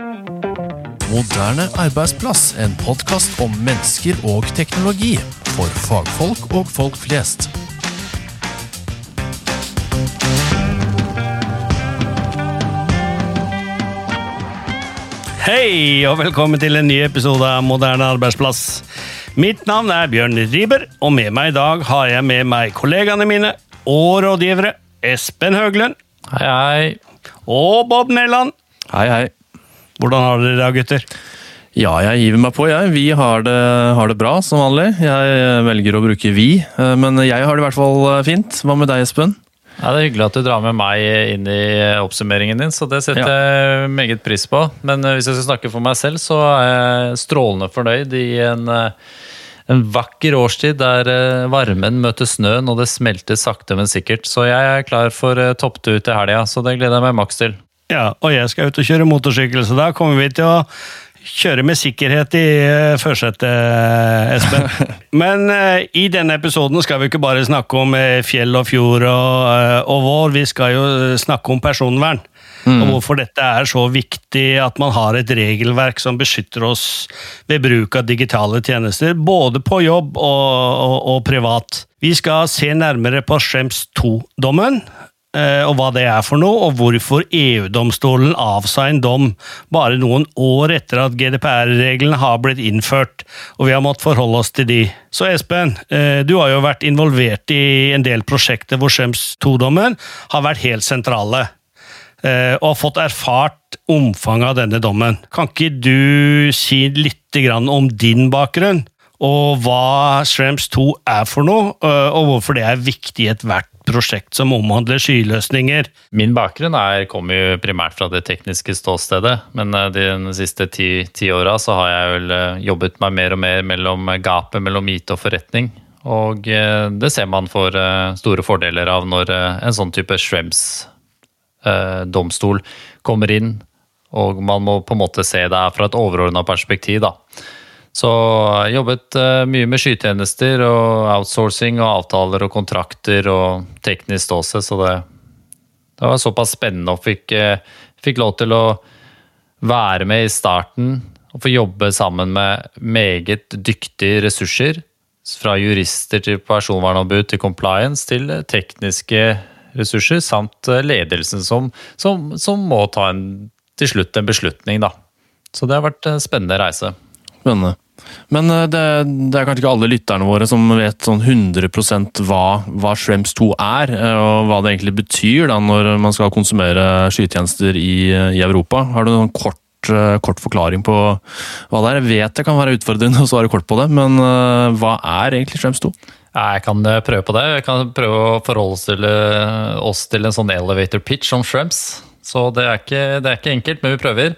Moderne arbeidsplass, en podkast om mennesker og teknologi. For fagfolk og folk flest. Hei, og velkommen til en ny episode av Moderne arbeidsplass. Mitt navn er Bjørn Riiber, og med meg i dag har jeg med meg kollegaene mine og rådgivere Espen Høglund Hei, hei. og Bob Nelland. Hei, hei. Hvordan har dere det, gutter? Ja, jeg giver meg på, jeg. Vi har det, har det bra, som vanlig. Jeg velger å bruke vi, eh, men jeg har det i hvert fall eh, fint. Hva med deg, Espen? Ja, det er hyggelig at du drar med meg inn i oppsummeringen din, så det setter jeg meget pris på. Men eh, hvis jeg skal snakke for meg selv, så er jeg strålende fornøyd i en, eh, en vakker årstid der eh, varmen møter snøen og det smelter sakte, men sikkert. Så jeg er klar for eh, topptur til helga, så det gleder jeg meg maks til. Ja, og jeg skal ut og kjøre motorsykkel, så da kommer vi til å kjøre med sikkerhet i førsetet, Espen. Men eh, i denne episoden skal vi ikke bare snakke om eh, fjell og fjord og, eh, og vår, vi skal jo snakke om personvern. Og hvorfor dette er så viktig at man har et regelverk som beskytter oss ved bruk av digitale tjenester, både på jobb og, og, og privat. Vi skal se nærmere på Schrems 2-dommen, eh, og hva det er for noe, og hvorfor EU-domstolen avsa en dom bare noen år etter at GDPR-reglene har blitt innført, og vi har måttet forholde oss til de. Så Espen, eh, du har jo vært involvert i en del prosjekter hvor Schrems 2-dommen har vært helt sentrale eh, og har fått erfart omfanget av denne dommen. Kan ikke du si litt om din bakgrunn, og hva Schrems 2 er for noe, eh, og hvorfor det er viktig i ethvert prosjekt som omhandler skyløsninger? Min bakgrunn er, kommer jo primært fra det tekniske ståstedet, men eh, de siste ti, ti åra så har jeg vel eh, jobbet meg mer og mer mellom gapet mellom IT og forretning. Og eh, det ser man eh, store fordeler av når en sånn type Shrems-domstol kommer inn, og man må på en måte se det her fra et overordna perspektiv. da. Så jeg jobbet eh, mye med skytjenester og outsourcing og avtaler og kontrakter og teknisk ståsted, så det, det var såpass spennende og fikk, eh, fikk lov til å være med i starten og få jobbe sammen med meget dyktige ressurser. Fra jurister til personvernombud til compliance til tekniske ressurser, samt eh, ledelsen som, som, som må ta en, til slutt en beslutning. Da. Så det har vært en spennende reise. Spennende. Men eh, det, det er kanskje ikke alle lytterne våre som vet sånn 100 hva, hva Shrems 2 er, eh, og hva det egentlig betyr da når man skal konsumere skytjenester i, i Europa. Har du noen kort, eh, kort forklaring på hva det er? Jeg vet det kan være utfordrende å svare kort på det, men eh, hva er egentlig Shrems 2? Jeg kan eh, prøve på det. Jeg kan prøve å forholde eh, oss til en sånn elevator pitch om Shrems. Så det er, ikke, det er ikke enkelt, men vi prøver.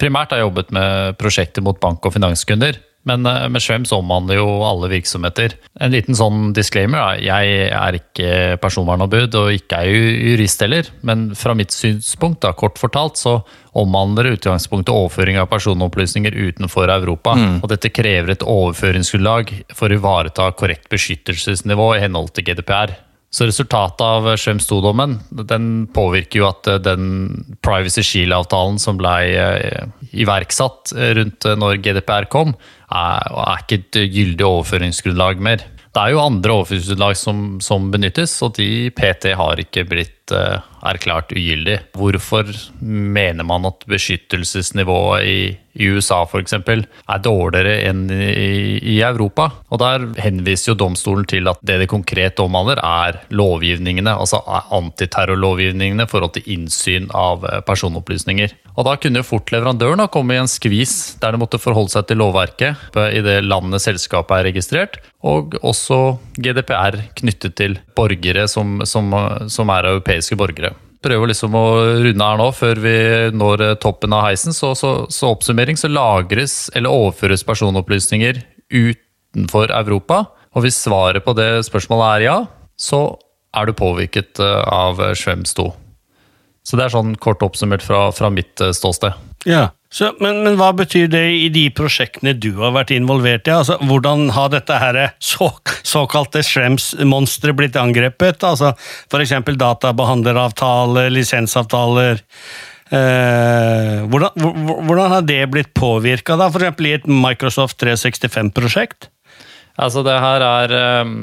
Primært har jeg jobbet med prosjekter mot bank- og finanskunder. Men eh, med Shrems omhandler jo alle virksomheter. En liten sånn disclaimer. Da. Jeg er ikke personvernombud og ikke er jurist heller. Men fra mitt synspunkt, da, kort fortalt, så omhandler utgangspunktet overføring av personopplysninger utenfor Europa. Og dette krever et overføringsgrunnlag for å ivareta korrekt beskyttelsesnivå i henhold til GDPR. Så resultatet av Schrems 2-dommen den påvirker jo at eh, den Privacy Shield-avtalen som ble eh, iverksatt rundt når GDPR kom, er, er ikke et gyldig overføringsgrunnlag mer. Det er jo andre overføringsgrunnlag som, som benyttes, og de PT har ikke blitt eh, erklært ugyldig. Hvorfor mener man at beskyttelsesnivået i, i USA f.eks. er dårligere enn i, i Europa? Og Der henviser jo domstolen til at det det konkret omhandler, er lovgivningene, altså antiterrorlovgivningene i forhold til innsyn av eh, personopplysninger. Og Da kunne jo fort leverandøren ha kommet i en skvis der det måtte forholde seg til lovverket i det landet selskapet er registrert, og også GDPR knyttet til borgere som, som, som er europeiske borgere prøver liksom å runde her nå, før vi når eh, toppen av heisen. Så, så, så oppsummering, så lagres eller overføres personopplysninger utenfor Europa. Og hvis svaret på det spørsmålet er ja, så er du påvirket eh, av Schrems 2. Så det er sånn kort oppsummert fra, fra mitt eh, ståsted. Ja, så, men, men hva betyr det i de prosjektene du har vært involvert i? Altså, hvordan har dette her så, såkalte Shrems-monsteret blitt angrepet? Altså, eksempel databehandleravtaler, lisensavtaler, Eh, hvordan, hvordan har det blitt påvirka, f.eks. i et Microsoft 365-prosjekt? Altså, det her er ehm,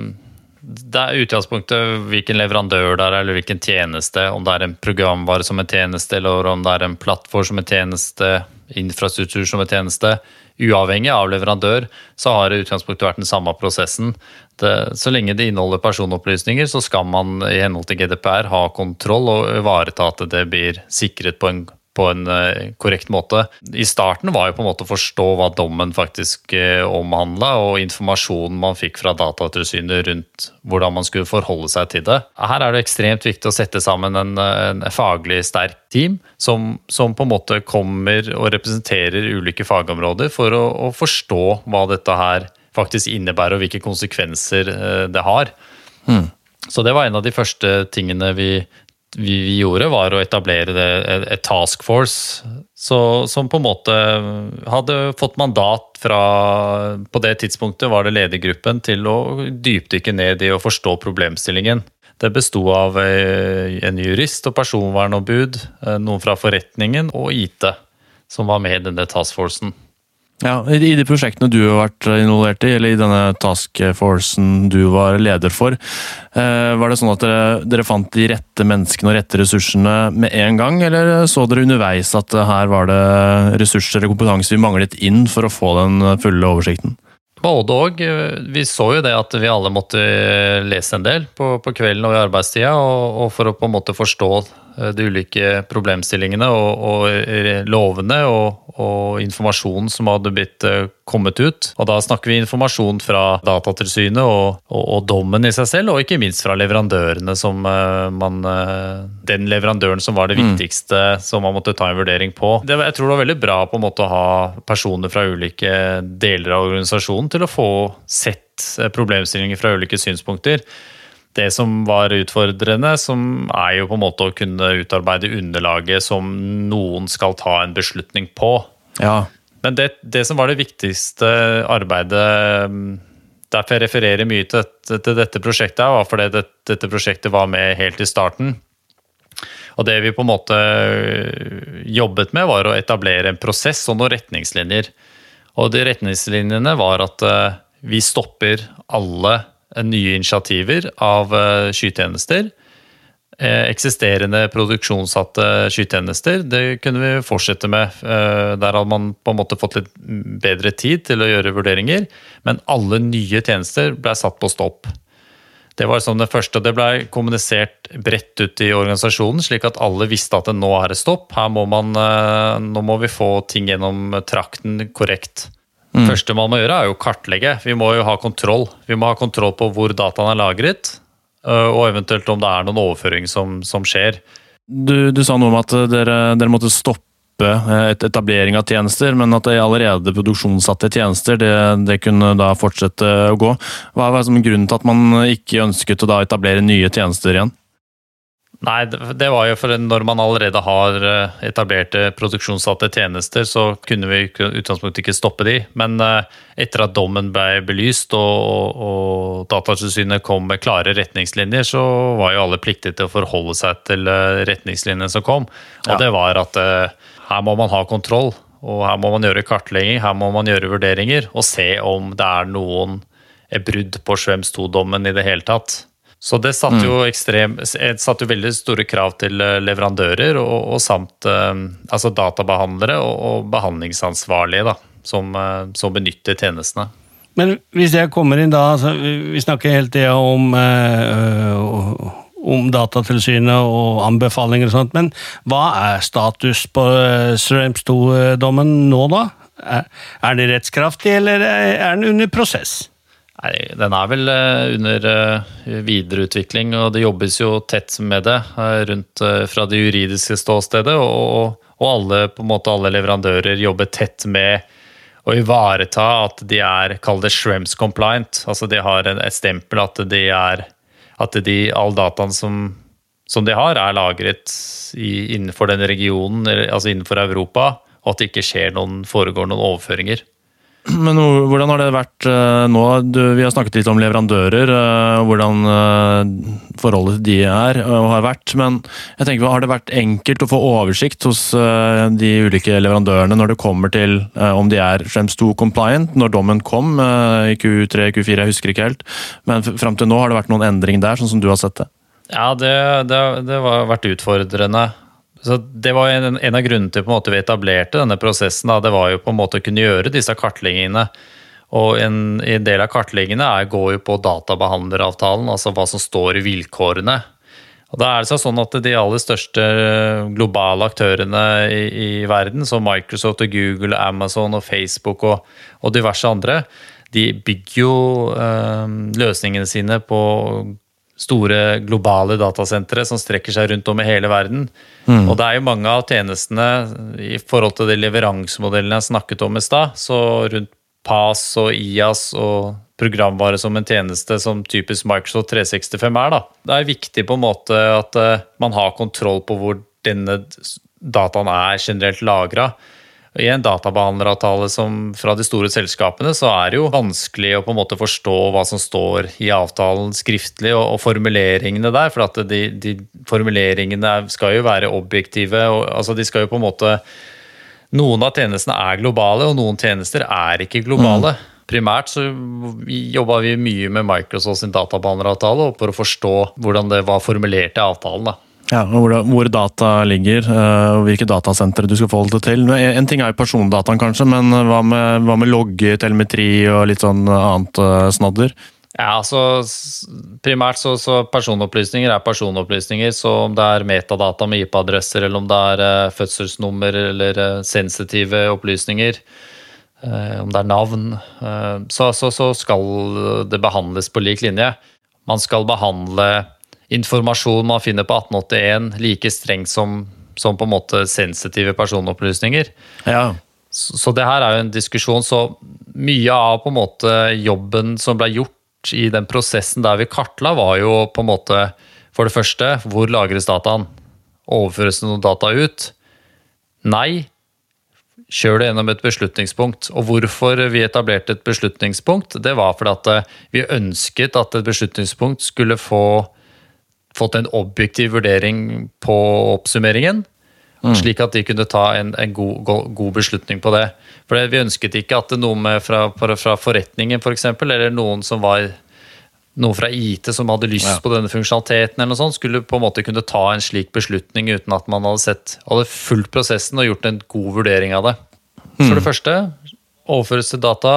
Det er utgangspunktet hvilken leverandør det er, eller hvilken tjeneste. Om det er en programvare som en tjeneste, eller om det er en plattform som en tjeneste, infrastruktur som en tjeneste. Uavhengig av leverandør så har det utgangspunktet vært den samme prosessen. Det, så lenge det inneholder personopplysninger, så skal man i henhold til GDPR ha kontroll og ivareta at det blir sikret på en på en eh, korrekt måte. I starten var jo på en måte å forstå hva dommen faktisk eh, omhandla, og informasjonen man fikk fra Datatilsynet rundt hvordan man skulle forholde seg til det. Her er det ekstremt viktig å sette sammen en, en faglig sterk team som, som, på en måte kommer og representerer ulike fagområder for å, å forstå hva dette her faktisk innebærer, og hvilke konsekvenser eh, det har. Så det var en av de første tingene vi, vi, vi gjorde, var å etablere det, et task force så, som på en måte hadde fått mandat fra På det tidspunktet var det ledergruppen til å dypdykke ned i å forstå problemstillingen. Det besto av eh, en jurist og personvernombud, eh, noen fra forretningen og IT, som var med i denne taskforcen. Ja, I de prosjektene du har vært involvert i, eller i denne taskforcen du var leder for, eh, var det sånn at dere, dere fant de rette menneskene og rette ressursene med en gang, eller så dere underveis at her var det ressurser eller kompetanse vi manglet inn for å få den fulle oversikten? Både og. Vi så jo det at vi alle måtte lese en del på, på kvelden og i arbeidstida, og, og for å på en måte forstå de ulike problemstillingene og, og lovene og, og informasjonen som hadde blitt eh, kommet ut. Og da snakker vi informasjon fra Datatilsynet og, og, dommen i seg selv, og ikke minst fra leverandørene som eh, man Den leverandøren som var det viktigste som man måtte ta en vurdering på. Det, jeg tror det var veldig bra på en måte å ha personer fra ulike deler av organisasjonen til å få sett problemstillinger fra ulike synspunkter det som var utfordrende, som er jo på en måte å kunne utarbeide underlaget som noen skal ta en beslutning på. Ja. Men det, det som var det viktigste arbeidet Derfor jeg refererer mye til, til dette prosjektet, var fordi det, dette prosjektet var med helt i starten. Og det vi på en måte jobbet med, var å etablere en prosess og noen retningslinjer. Og de retningslinjene var at eh, vi stopper alle nye initiativer av eh, skytjenester. Eh, eksisterende produksjonssatte skytjenester det kunne vi fortsette med. Eh, der hadde man på en måte fått litt bedre tid til å gjøre vurderinger. Men alle nye tjenester ble satt på stopp. Det var sånn det første, og det ble kommunisert bredt ut i organisasjonen, slik at alle visste at det nå er det stopp. Her må man, nå må vi få ting gjennom trakten korrekt. Mm. første man må gjøre, er jo kartlegge. Vi må jo ha kontroll. Vi må ha kontroll på hvor dataen er lagret, øh, og eventuelt om det er noen overføring som, som skjer. Du, du, sa noe om at dere, dere, måtte stoppe eh, et etablering av tjenester, men at det allerede produksjonssatte tjenester, det, det, kunne da fortsette å gå. Hva var grunnen til at man ikke ønsket å da etablere nye tjenester igjen? Nei, det var jo for når man allerede har eh, etablerte produksjonssatte tjenester, så kunne vi i utgangspunktet ikke stoppe de. Men eh, etter at dommen ble belyst og, og Datatilsynet kom med klare retningslinjer, så var jo alle pliktige til å forholde seg til eh, retningslinjene som kom. Og ja. det var at her må man ha kontroll, og her må man gjøre kartlegging, her må man gjøre vurderinger og se om det er noen brudd på Schrems 2-dommen i det hele tatt. Så det satte jo, mm. ekstrem, satt jo veldig store krav til eh, leverandører og, og samt eh, altså databehandlere og, og behandlingsansvarlige da, som, eh, som, benytter tjenestene. Men hvis jeg kommer inn da, altså, vi snakker hele tida om, øh, om Datatilsynet og anbefalinger og sånt, men hva er status på Streams 2-dommen nå, da? Er den rettskraftig, eller er den under prosess? Nei, Den er vel eh, under eh, videreutvikling, og det jobbes jo tett med det eh, rundt fra det juridiske ståstedet. Og, og alle, på en måte alle leverandører jobber tett med å ivareta at de er, kall det Shrems compliant. Altså de har et stempel at de er At de, all dataen som, som de har, er lagret i, innenfor den regionen, altså innenfor Europa, og at det ikke skjer noen, foregår noen overføringer. Men hvordan har det vært nå? Du, vi har snakket litt om leverandører, hvordan forholdet til de er og har vært. Men jeg tenker, har det vært enkelt å få oversikt hos de ulike leverandørene når det kommer til om de er fremst to compliant, når dommen kom i Q3, Q4, jeg husker ikke helt. Men fram til nå har det vært noen endring der, sånn som du har sett det? Ja, det, det, det har vært utfordrende. Så Det var en, en av grunnene til måte vi etablerte denne prosessen. Da. Det var jo på en måte å kunne gjøre disse kartleggingene. Og en, en del av kartleggingene er, går jo på databehandleravtalen, altså hva som står i vilkårene. Og da er det sånn at De aller største globale aktørene i, i verden, som Microsoft, og Google, Amazon, og Facebook og, og diverse andre, de bygger jo øh, løsningene sine på store globale datasentre som strekker seg rundt om i hele verden. Mm. Og det er jo mange av tjenestene i forhold til de leveransemodellene jeg snakket om i stad, så rundt PAS og IAS og programvare som en tjeneste som typisk Microsoft 365 er, da. Det er viktig på en måte at uh, man har kontroll på hvor denne dataen er generelt lagra. I en databehandleravtale som fra de store selskapene, så er det jo vanskelig å på en måte forstå hva som står i avtalen skriftlig, og, og formuleringene der. For at de, de, formuleringene skal jo være objektive. Og, altså de skal jo på en måte Noen av tjenestene er globale, og noen tjenester er ikke globale. Mm. Primært så jobba vi mye med Microsoft sin databehandleravtale for å forstå hvordan det var formulert i avtalen. da. Ja, hvor, hvor, data ligger, eh, og hvilke datasentre du skal forholde deg til. En ting er jo persondataen, kanskje, men hva med, hva med logge, telemetri og litt sånn annet eh, snadder? Ja, altså Primært så, så, personopplysninger er personopplysninger. Så om det er metadata med IP-adresser, eller om det er fødselsnummer eller sensitive opplysninger, om det er navn, så, så, så, skal det behandles på lik linje. Man skal behandle informasjon man finner på 1881 like strengt som, som på en måte sensitive personopplysninger. Ja. Så, så, det her er jo en diskusjon. Så mye av på en måte jobben som ble gjort i den prosessen der vi kartla, var jo på en måte for det første hvor lagres dataen? Overføres det noen data ut? Nei. Kjør det gjennom et beslutningspunkt. Og hvorfor vi etablerte et beslutningspunkt, det var fordi at eh, vi ønsket at et beslutningspunkt skulle få fått en objektiv vurdering på oppsummeringen. Mm. Slik at de kunne ta en, en god, god, beslutning på det. For Vi ønsket ikke at noen fra, fra forretningen for eksempel, eller noen som var noen fra IT som hadde lyst ja. på denne funksjonaliteten, eller noe sånt, skulle på en måte kunne ta en slik beslutning uten at man hadde sett, hadde fulgt prosessen og gjort en god vurdering av det. Mm. For det første, overføres det data,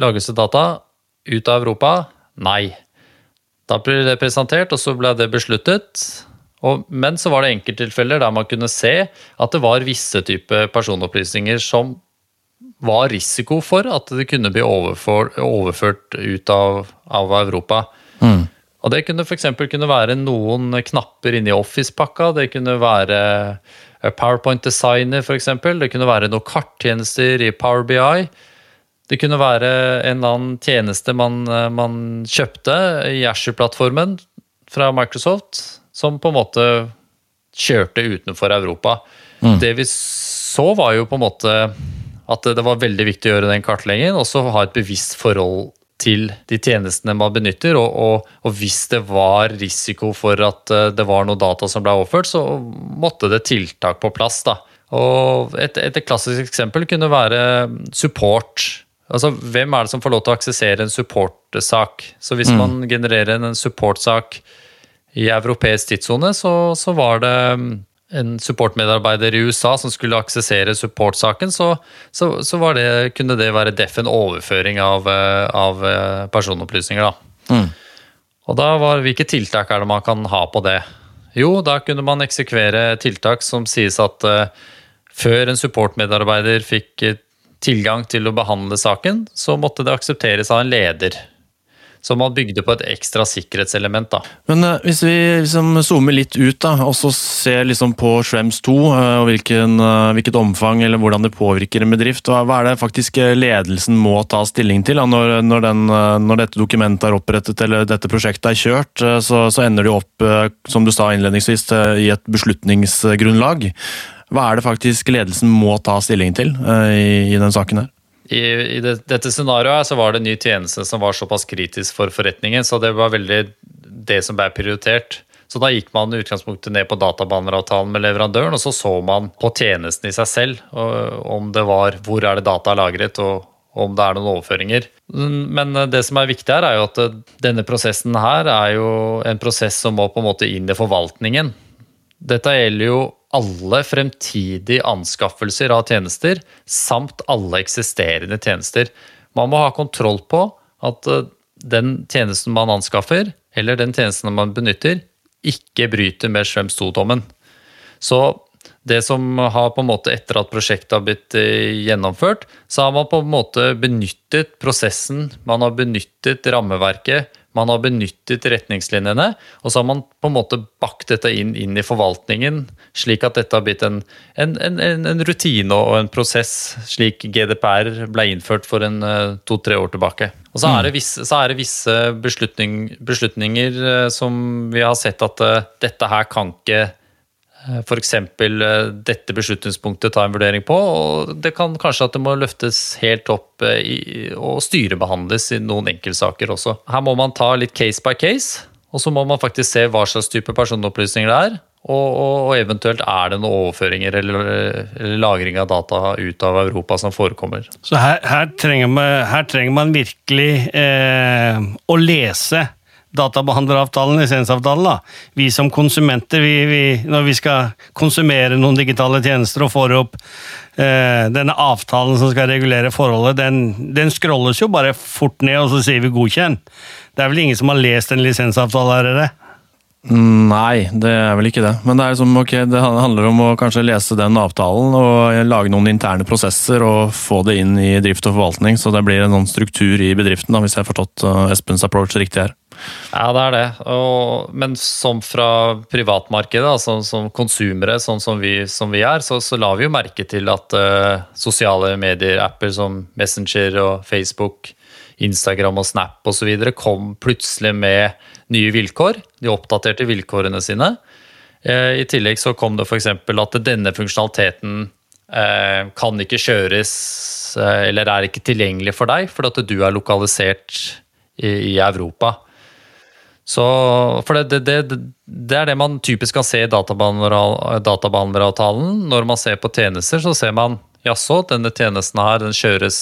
lages det data ut av Europa? Nei. Da ble det presentert, og så ble det besluttet. Og, men så var det enkelttilfeller der man kunne se at det var visse typer personopplysninger som var risiko for at det kunne bli overført, overført ut av, av Europa. Mm. Og Det kunne f.eks. kunne være noen knapper inni Office-pakka. Det kunne være PowerPoint Designer, f.eks. Det kunne være noen karttjenester i Power BI. Det kunne være en eller annen tjeneste man, eh, man kjøpte i Asher-plattformen fra Microsoft, som på en måte kjørte utenfor Europa. Mm. Det vi så, var jo på en måte at det var veldig viktig å gjøre den kartleggingen, og så ha et bevisst forhold til de tjenestene man benytter. Og, og, og, hvis det var risiko for at eh, det var noe data som ble overført, så måtte det tiltak på plass. da. Og et, et klassisk eksempel kunne være support Altså, Hvem er det som får lov til å aksessere en supportsak? Så hvis mm. man genererer en supportsak i europeisk tidssone, så, så, var det mm, en supportmedarbeider i USA som skulle aksessere supportsaken, så, så, så det, kunne det være def en overføring av, eh, av eh, personopplysninger. da. Mm. Og da var, Hvilke tiltak er det man kan ha på det? Jo, da kunne man eksekvere tiltak som sies at uh, før en supportmedarbeider fikk tilgang til å behandle saken, så måtte det aksepteres av en leder. Så man bygde på et ekstra sikkerhetselement. da. Men uh, Hvis vi liksom zoomer litt ut da, og så ser liksom på Shrems 2, uh, eh, og hvilken, uh, hvilket omfang eller hvordan det påvirker en bedrift, hva, hva er det faktisk ledelsen må ta stilling til da, når, når, den, når, dette dokumentet er opprettet eller dette prosjektet er kjørt? Så, så ender det opp, som du sa innledningsvis, i et beslutningsgrunnlag. Hva er det faktisk ledelsen må ta stilling til uh, i, i den saken her? I, i det, dette scenarioet så var det ny tjeneste som var såpass kritisk for forretningen, så det var veldig det som ble prioritert. Så da gikk man i utgangspunktet ned på databehandleravtalen med leverandøren, og så så man på tjenesten i seg selv, om det var hvor er det data er lagret, og om det er noen overføringer. Men det som er viktig her, er jo at denne prosessen her er jo en prosess som må på en måte inn i forvaltningen. Dette gjelder jo alle fremtidige anskaffelser av tjenester, samt alle eksisterende tjenester. Man må ha kontroll på at eh, den tjenesten man anskaffer, eller den tjenesten man benytter, ikke bryter med Schrems 2-dommen. Så det som har på en måte Etter at prosjektet har blitt eh, gjennomført, så har man på en måte benyttet prosessen, man har benyttet rammeverket, man har benyttet retningslinjene, og så har man på en måte bakt dette inn, inn i forvaltningen, slik at dette har blitt en, en, en, en, rutine og en prosess, slik GDPR ble innført for en eh, to-tre år tilbake. Og så er det visse, er det visse beslutning, beslutninger eh, som vi har sett at dette her kan ikke Eh, F.eks. Eh, dette beslutningspunktet ta en vurdering på. og Det kan kanskje at det må løftes helt opp eh, i, og styrebehandles i noen enkeltsaker også. Her må man ta litt case by case, og så må man faktisk se hva slags type personopplysninger det er. Og, og, og eventuelt er det noen overføringer eller, eller, lagring av data ut av Europa som forekommer. Så her, her, trenger, man, her trenger, man, virkelig eh, å lese databehandleravtalen, lisensavtalen. da. Vi som konsumenter, vi, vi, når vi skal konsumere noen digitale tjenester og får opp eh, denne avtalen som skal regulere forholdet, den, den scrolles jo bare fort ned, og så sier vi godkjenn. Det er vel ingen som har lest en lisensavtale er det? Nei, det er vel ikke det. Men det, liksom, okay, det handler om å kanskje lese den avtalen og lage noen interne prosesser og få det inn i drift og forvaltning, så det blir en sånn struktur i bedriften, da, hvis jeg har forstått uh, Espens approach riktig her. Ja, det er det. Og, men som fra privatmarkedet, altså, som konsumere, sånn som vi, som vi er, så, så, la vi jo merke til at uh, sosiale medier-apper som Messenger og Facebook, Instagram og Snap osv. kom plutselig med nye vilkår. De oppdaterte vilkårene sine. Uh, I tillegg så kom det f.eks. at denne funksjonaliteten uh, kan ikke kjøres eller er ikke tilgjengelig for deg, fordi at du er lokalisert i, i Europa. Så, for det, det, det, er det man typisk kan se i databehandleravtalen. Når man ser på tjenester, så ser man jaså, denne tjenesten her den kjøres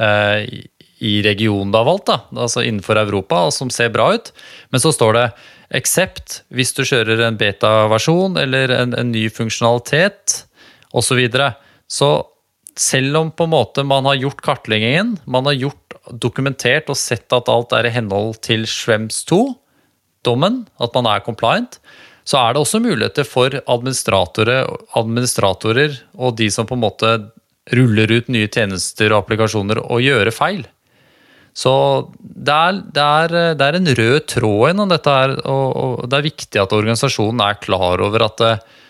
eh, i regionen du har valgt, da, altså innenfor Europa, og som ser bra ut. Men så står det 'except' hvis du kjører en beta-versjon eller en, en, ny funksjonalitet osv. Så, videre. så selv om på en måte man har gjort kartleggingen, man har gjort dokumentert og sett at alt er i henhold til Schrems 2, dommen, at man er compliant, så er det også muligheter for administratorer, administratorer og de som på en måte ruller ut nye tjenester og applikasjoner, å gjøre feil. Så det er, det er, det er en rød tråd gjennom dette her, og, det er viktig at organisasjonen er klar over at det, eh,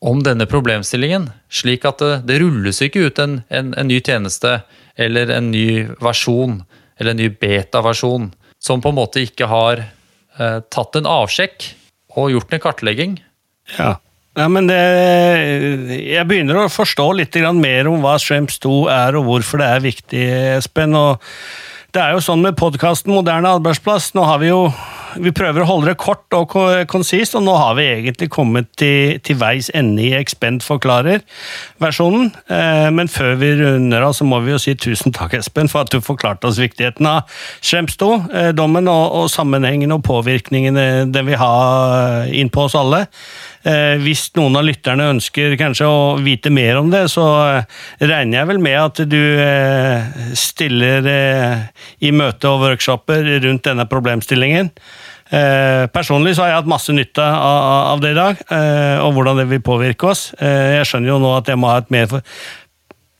om denne problemstillingen, slik at det, det rulles ikke ut en, en, en, ny tjeneste eller en ny versjon eller en ny beta-versjon som på en måte ikke har Eh, tatt en avsjekk og gjort en kartlegging. Ja. ja men det, jeg begynner å forstå litt mer om hva Shrimps 2 er, og hvorfor det er viktig, Espen. og det er jo sånn med podkasten Moderne arbeidsplass. Nå har vi jo vi prøver å holde det kort og konsist, og nå har vi egentlig kommet til, til veis ende i Expend forklarer-versjonen. Eh, men før vi runder av, så må vi jo si tusen takk, Espen, for at du forklarte oss viktigheten av 2, eh, og, og sammenhengen og påvirkningen den vil ha inn på oss alle. Eh, hvis noen av lytterne ønsker kanskje å vite mer om det, så eh, regner jeg vel med at du eh, stiller i møte og workshoper rundt denne problemstillingen. Personlig så har jeg hatt masse nytte av det i dag, og hvordan det vil påvirke oss. Jeg skjønner jo nå at jeg må ha et mer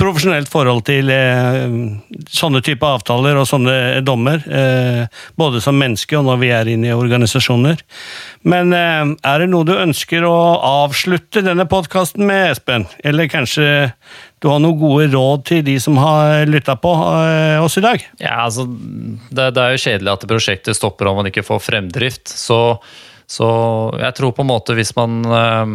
profesjonelt forhold til eh, sånne type avtaler og sånne dommer. Eh, både som menneske og når vi er inne i organisasjoner. Men eh, er det noe du ønsker å avslutte denne podkasten med, Espen? Eller kanskje du har noen gode råd til de som har lytta på eh, oss i dag? Ja, altså, det, det, er jo kjedelig at prosjektet stopper om man ikke får fremdrift. Så, så jeg tror på en måte hvis man eh,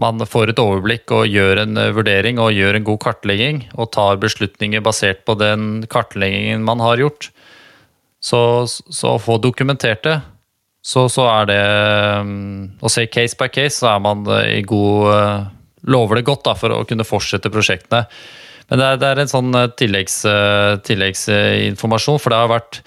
man får et overblikk og gjør en eh, vurdering og gjør en god kartlegging, og tar beslutninger basert på den kartleggingen man har gjort, så, så å få dokumentert det, så, så er det um, Å se case by case, så er man i god uh, Lover det godt da, for å kunne fortsette prosjektene. Men det er, det er en sånn tilleggs, tilleggsinformasjon, for det har vært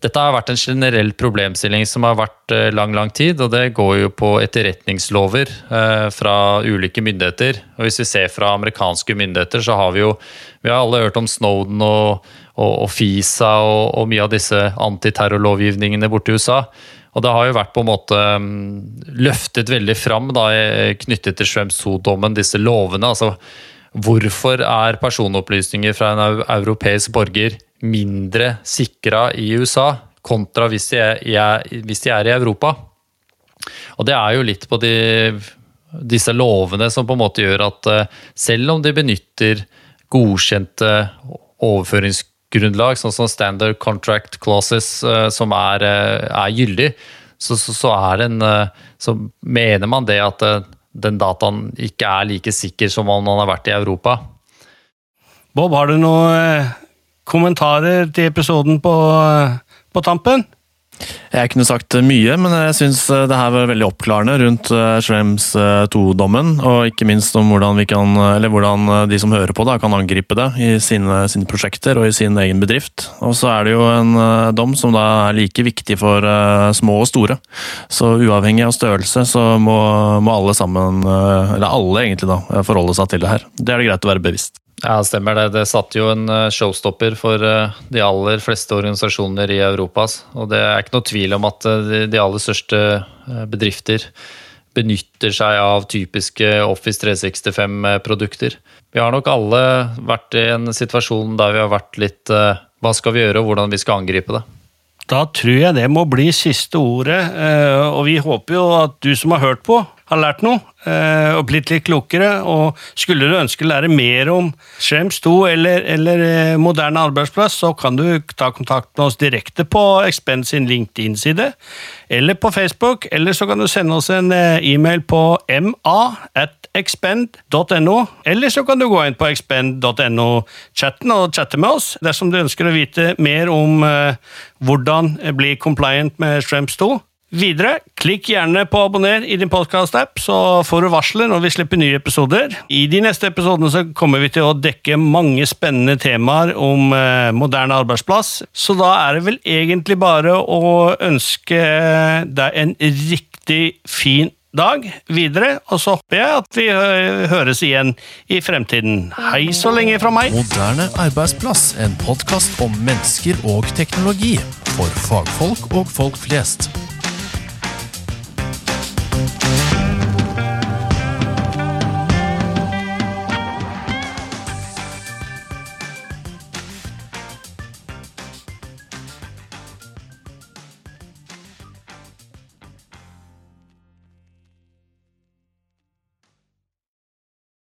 dette har vært en generell problemstilling som har vært eh, lang lang tid, og det går jo på etterretningslover eh, fra ulike myndigheter. Og Hvis vi ser fra amerikanske myndigheter, så har vi jo Vi har alle hørt om Snowden og, og, og FISA og, og, mye av disse antiterrorlovgivningene borte i USA. Og det har jo vært på en måte mm, løftet veldig fram da, knyttet til Schrems 2-dommen, disse lovene. altså Hvorfor er personopplysninger fra en europeisk borger mindre sikra i USA kontra hvis de, er, hvis de, er, i Europa. Og det er jo litt på de, disse lovene som på en måte gjør at eh, selv om de benytter godkjente overføringsgrunnlag, sånn som standard contract clauses, eh, som er, eh, er gyldig, så, så, så, en, så, mener man det at den dataen ikke er like sikker som om man har vært i Europa. Bob, har du noe kommentarer til episoden på, på tampen? Jeg kunne sagt mye, men jeg syns eh, det her var veldig oppklarende rundt Schrems 2-dommen. Eh, og ikke minst om hvordan, vi kan, eller hvordan de som hører på, da, kan angripe det i sine, sine, prosjekter og i sin egen bedrift. Og så er det jo en dom som da er like viktig for små og store. Så uavhengig av størrelse så må, må alle sammen, eller alle egentlig, da, forholde seg til det her. Det er det greit å være bevisst. Ja, stemmer det. Det satte jo en eh, showstopper for eh, de aller fleste organisasjoner i Europa. Og det er ikke noe tvil om at eh, de aller største bedrifter benytter seg av typiske Office 365-produkter. Vi har nok alle vært i en situasjon der vi har vært litt Hva skal vi gjøre, og hvordan vi skal angripe det? Da tror jeg det må bli siste ordet, og vi håper jo at du som har hørt på, har lært noe eh, og blitt litt klokere. Og skulle du ønske å lære mer om Schrems 2 eller, eller eh, moderne arbeidsplass, så kan du ta kontakt med oss direkte på Expend sin LinkedIn-side, eller på Facebook, eller så kan du sende oss en eh, e-mail på ma at expend.no, eller så kan du gå inn på expend.no-chatten og chatte med oss dersom du ønsker å vite mer om hvordan bli compliant med Shrems 2. Videre, klikk gjerne på abonner i din podkast-app, så får du varsler når vi slipper nye episoder. I de neste episodene så kommer vi til å dekke mange spennende temaer om eh, moderne arbeidsplass, så da er det vel egentlig bare å ønske deg en riktig fin dag videre, og så håper jeg at vi eh, høres igjen i fremtiden. Hei så lenge fra meg! Moderne arbeidsplass, en podkast om mennesker og teknologi. For fagfolk og folk flest.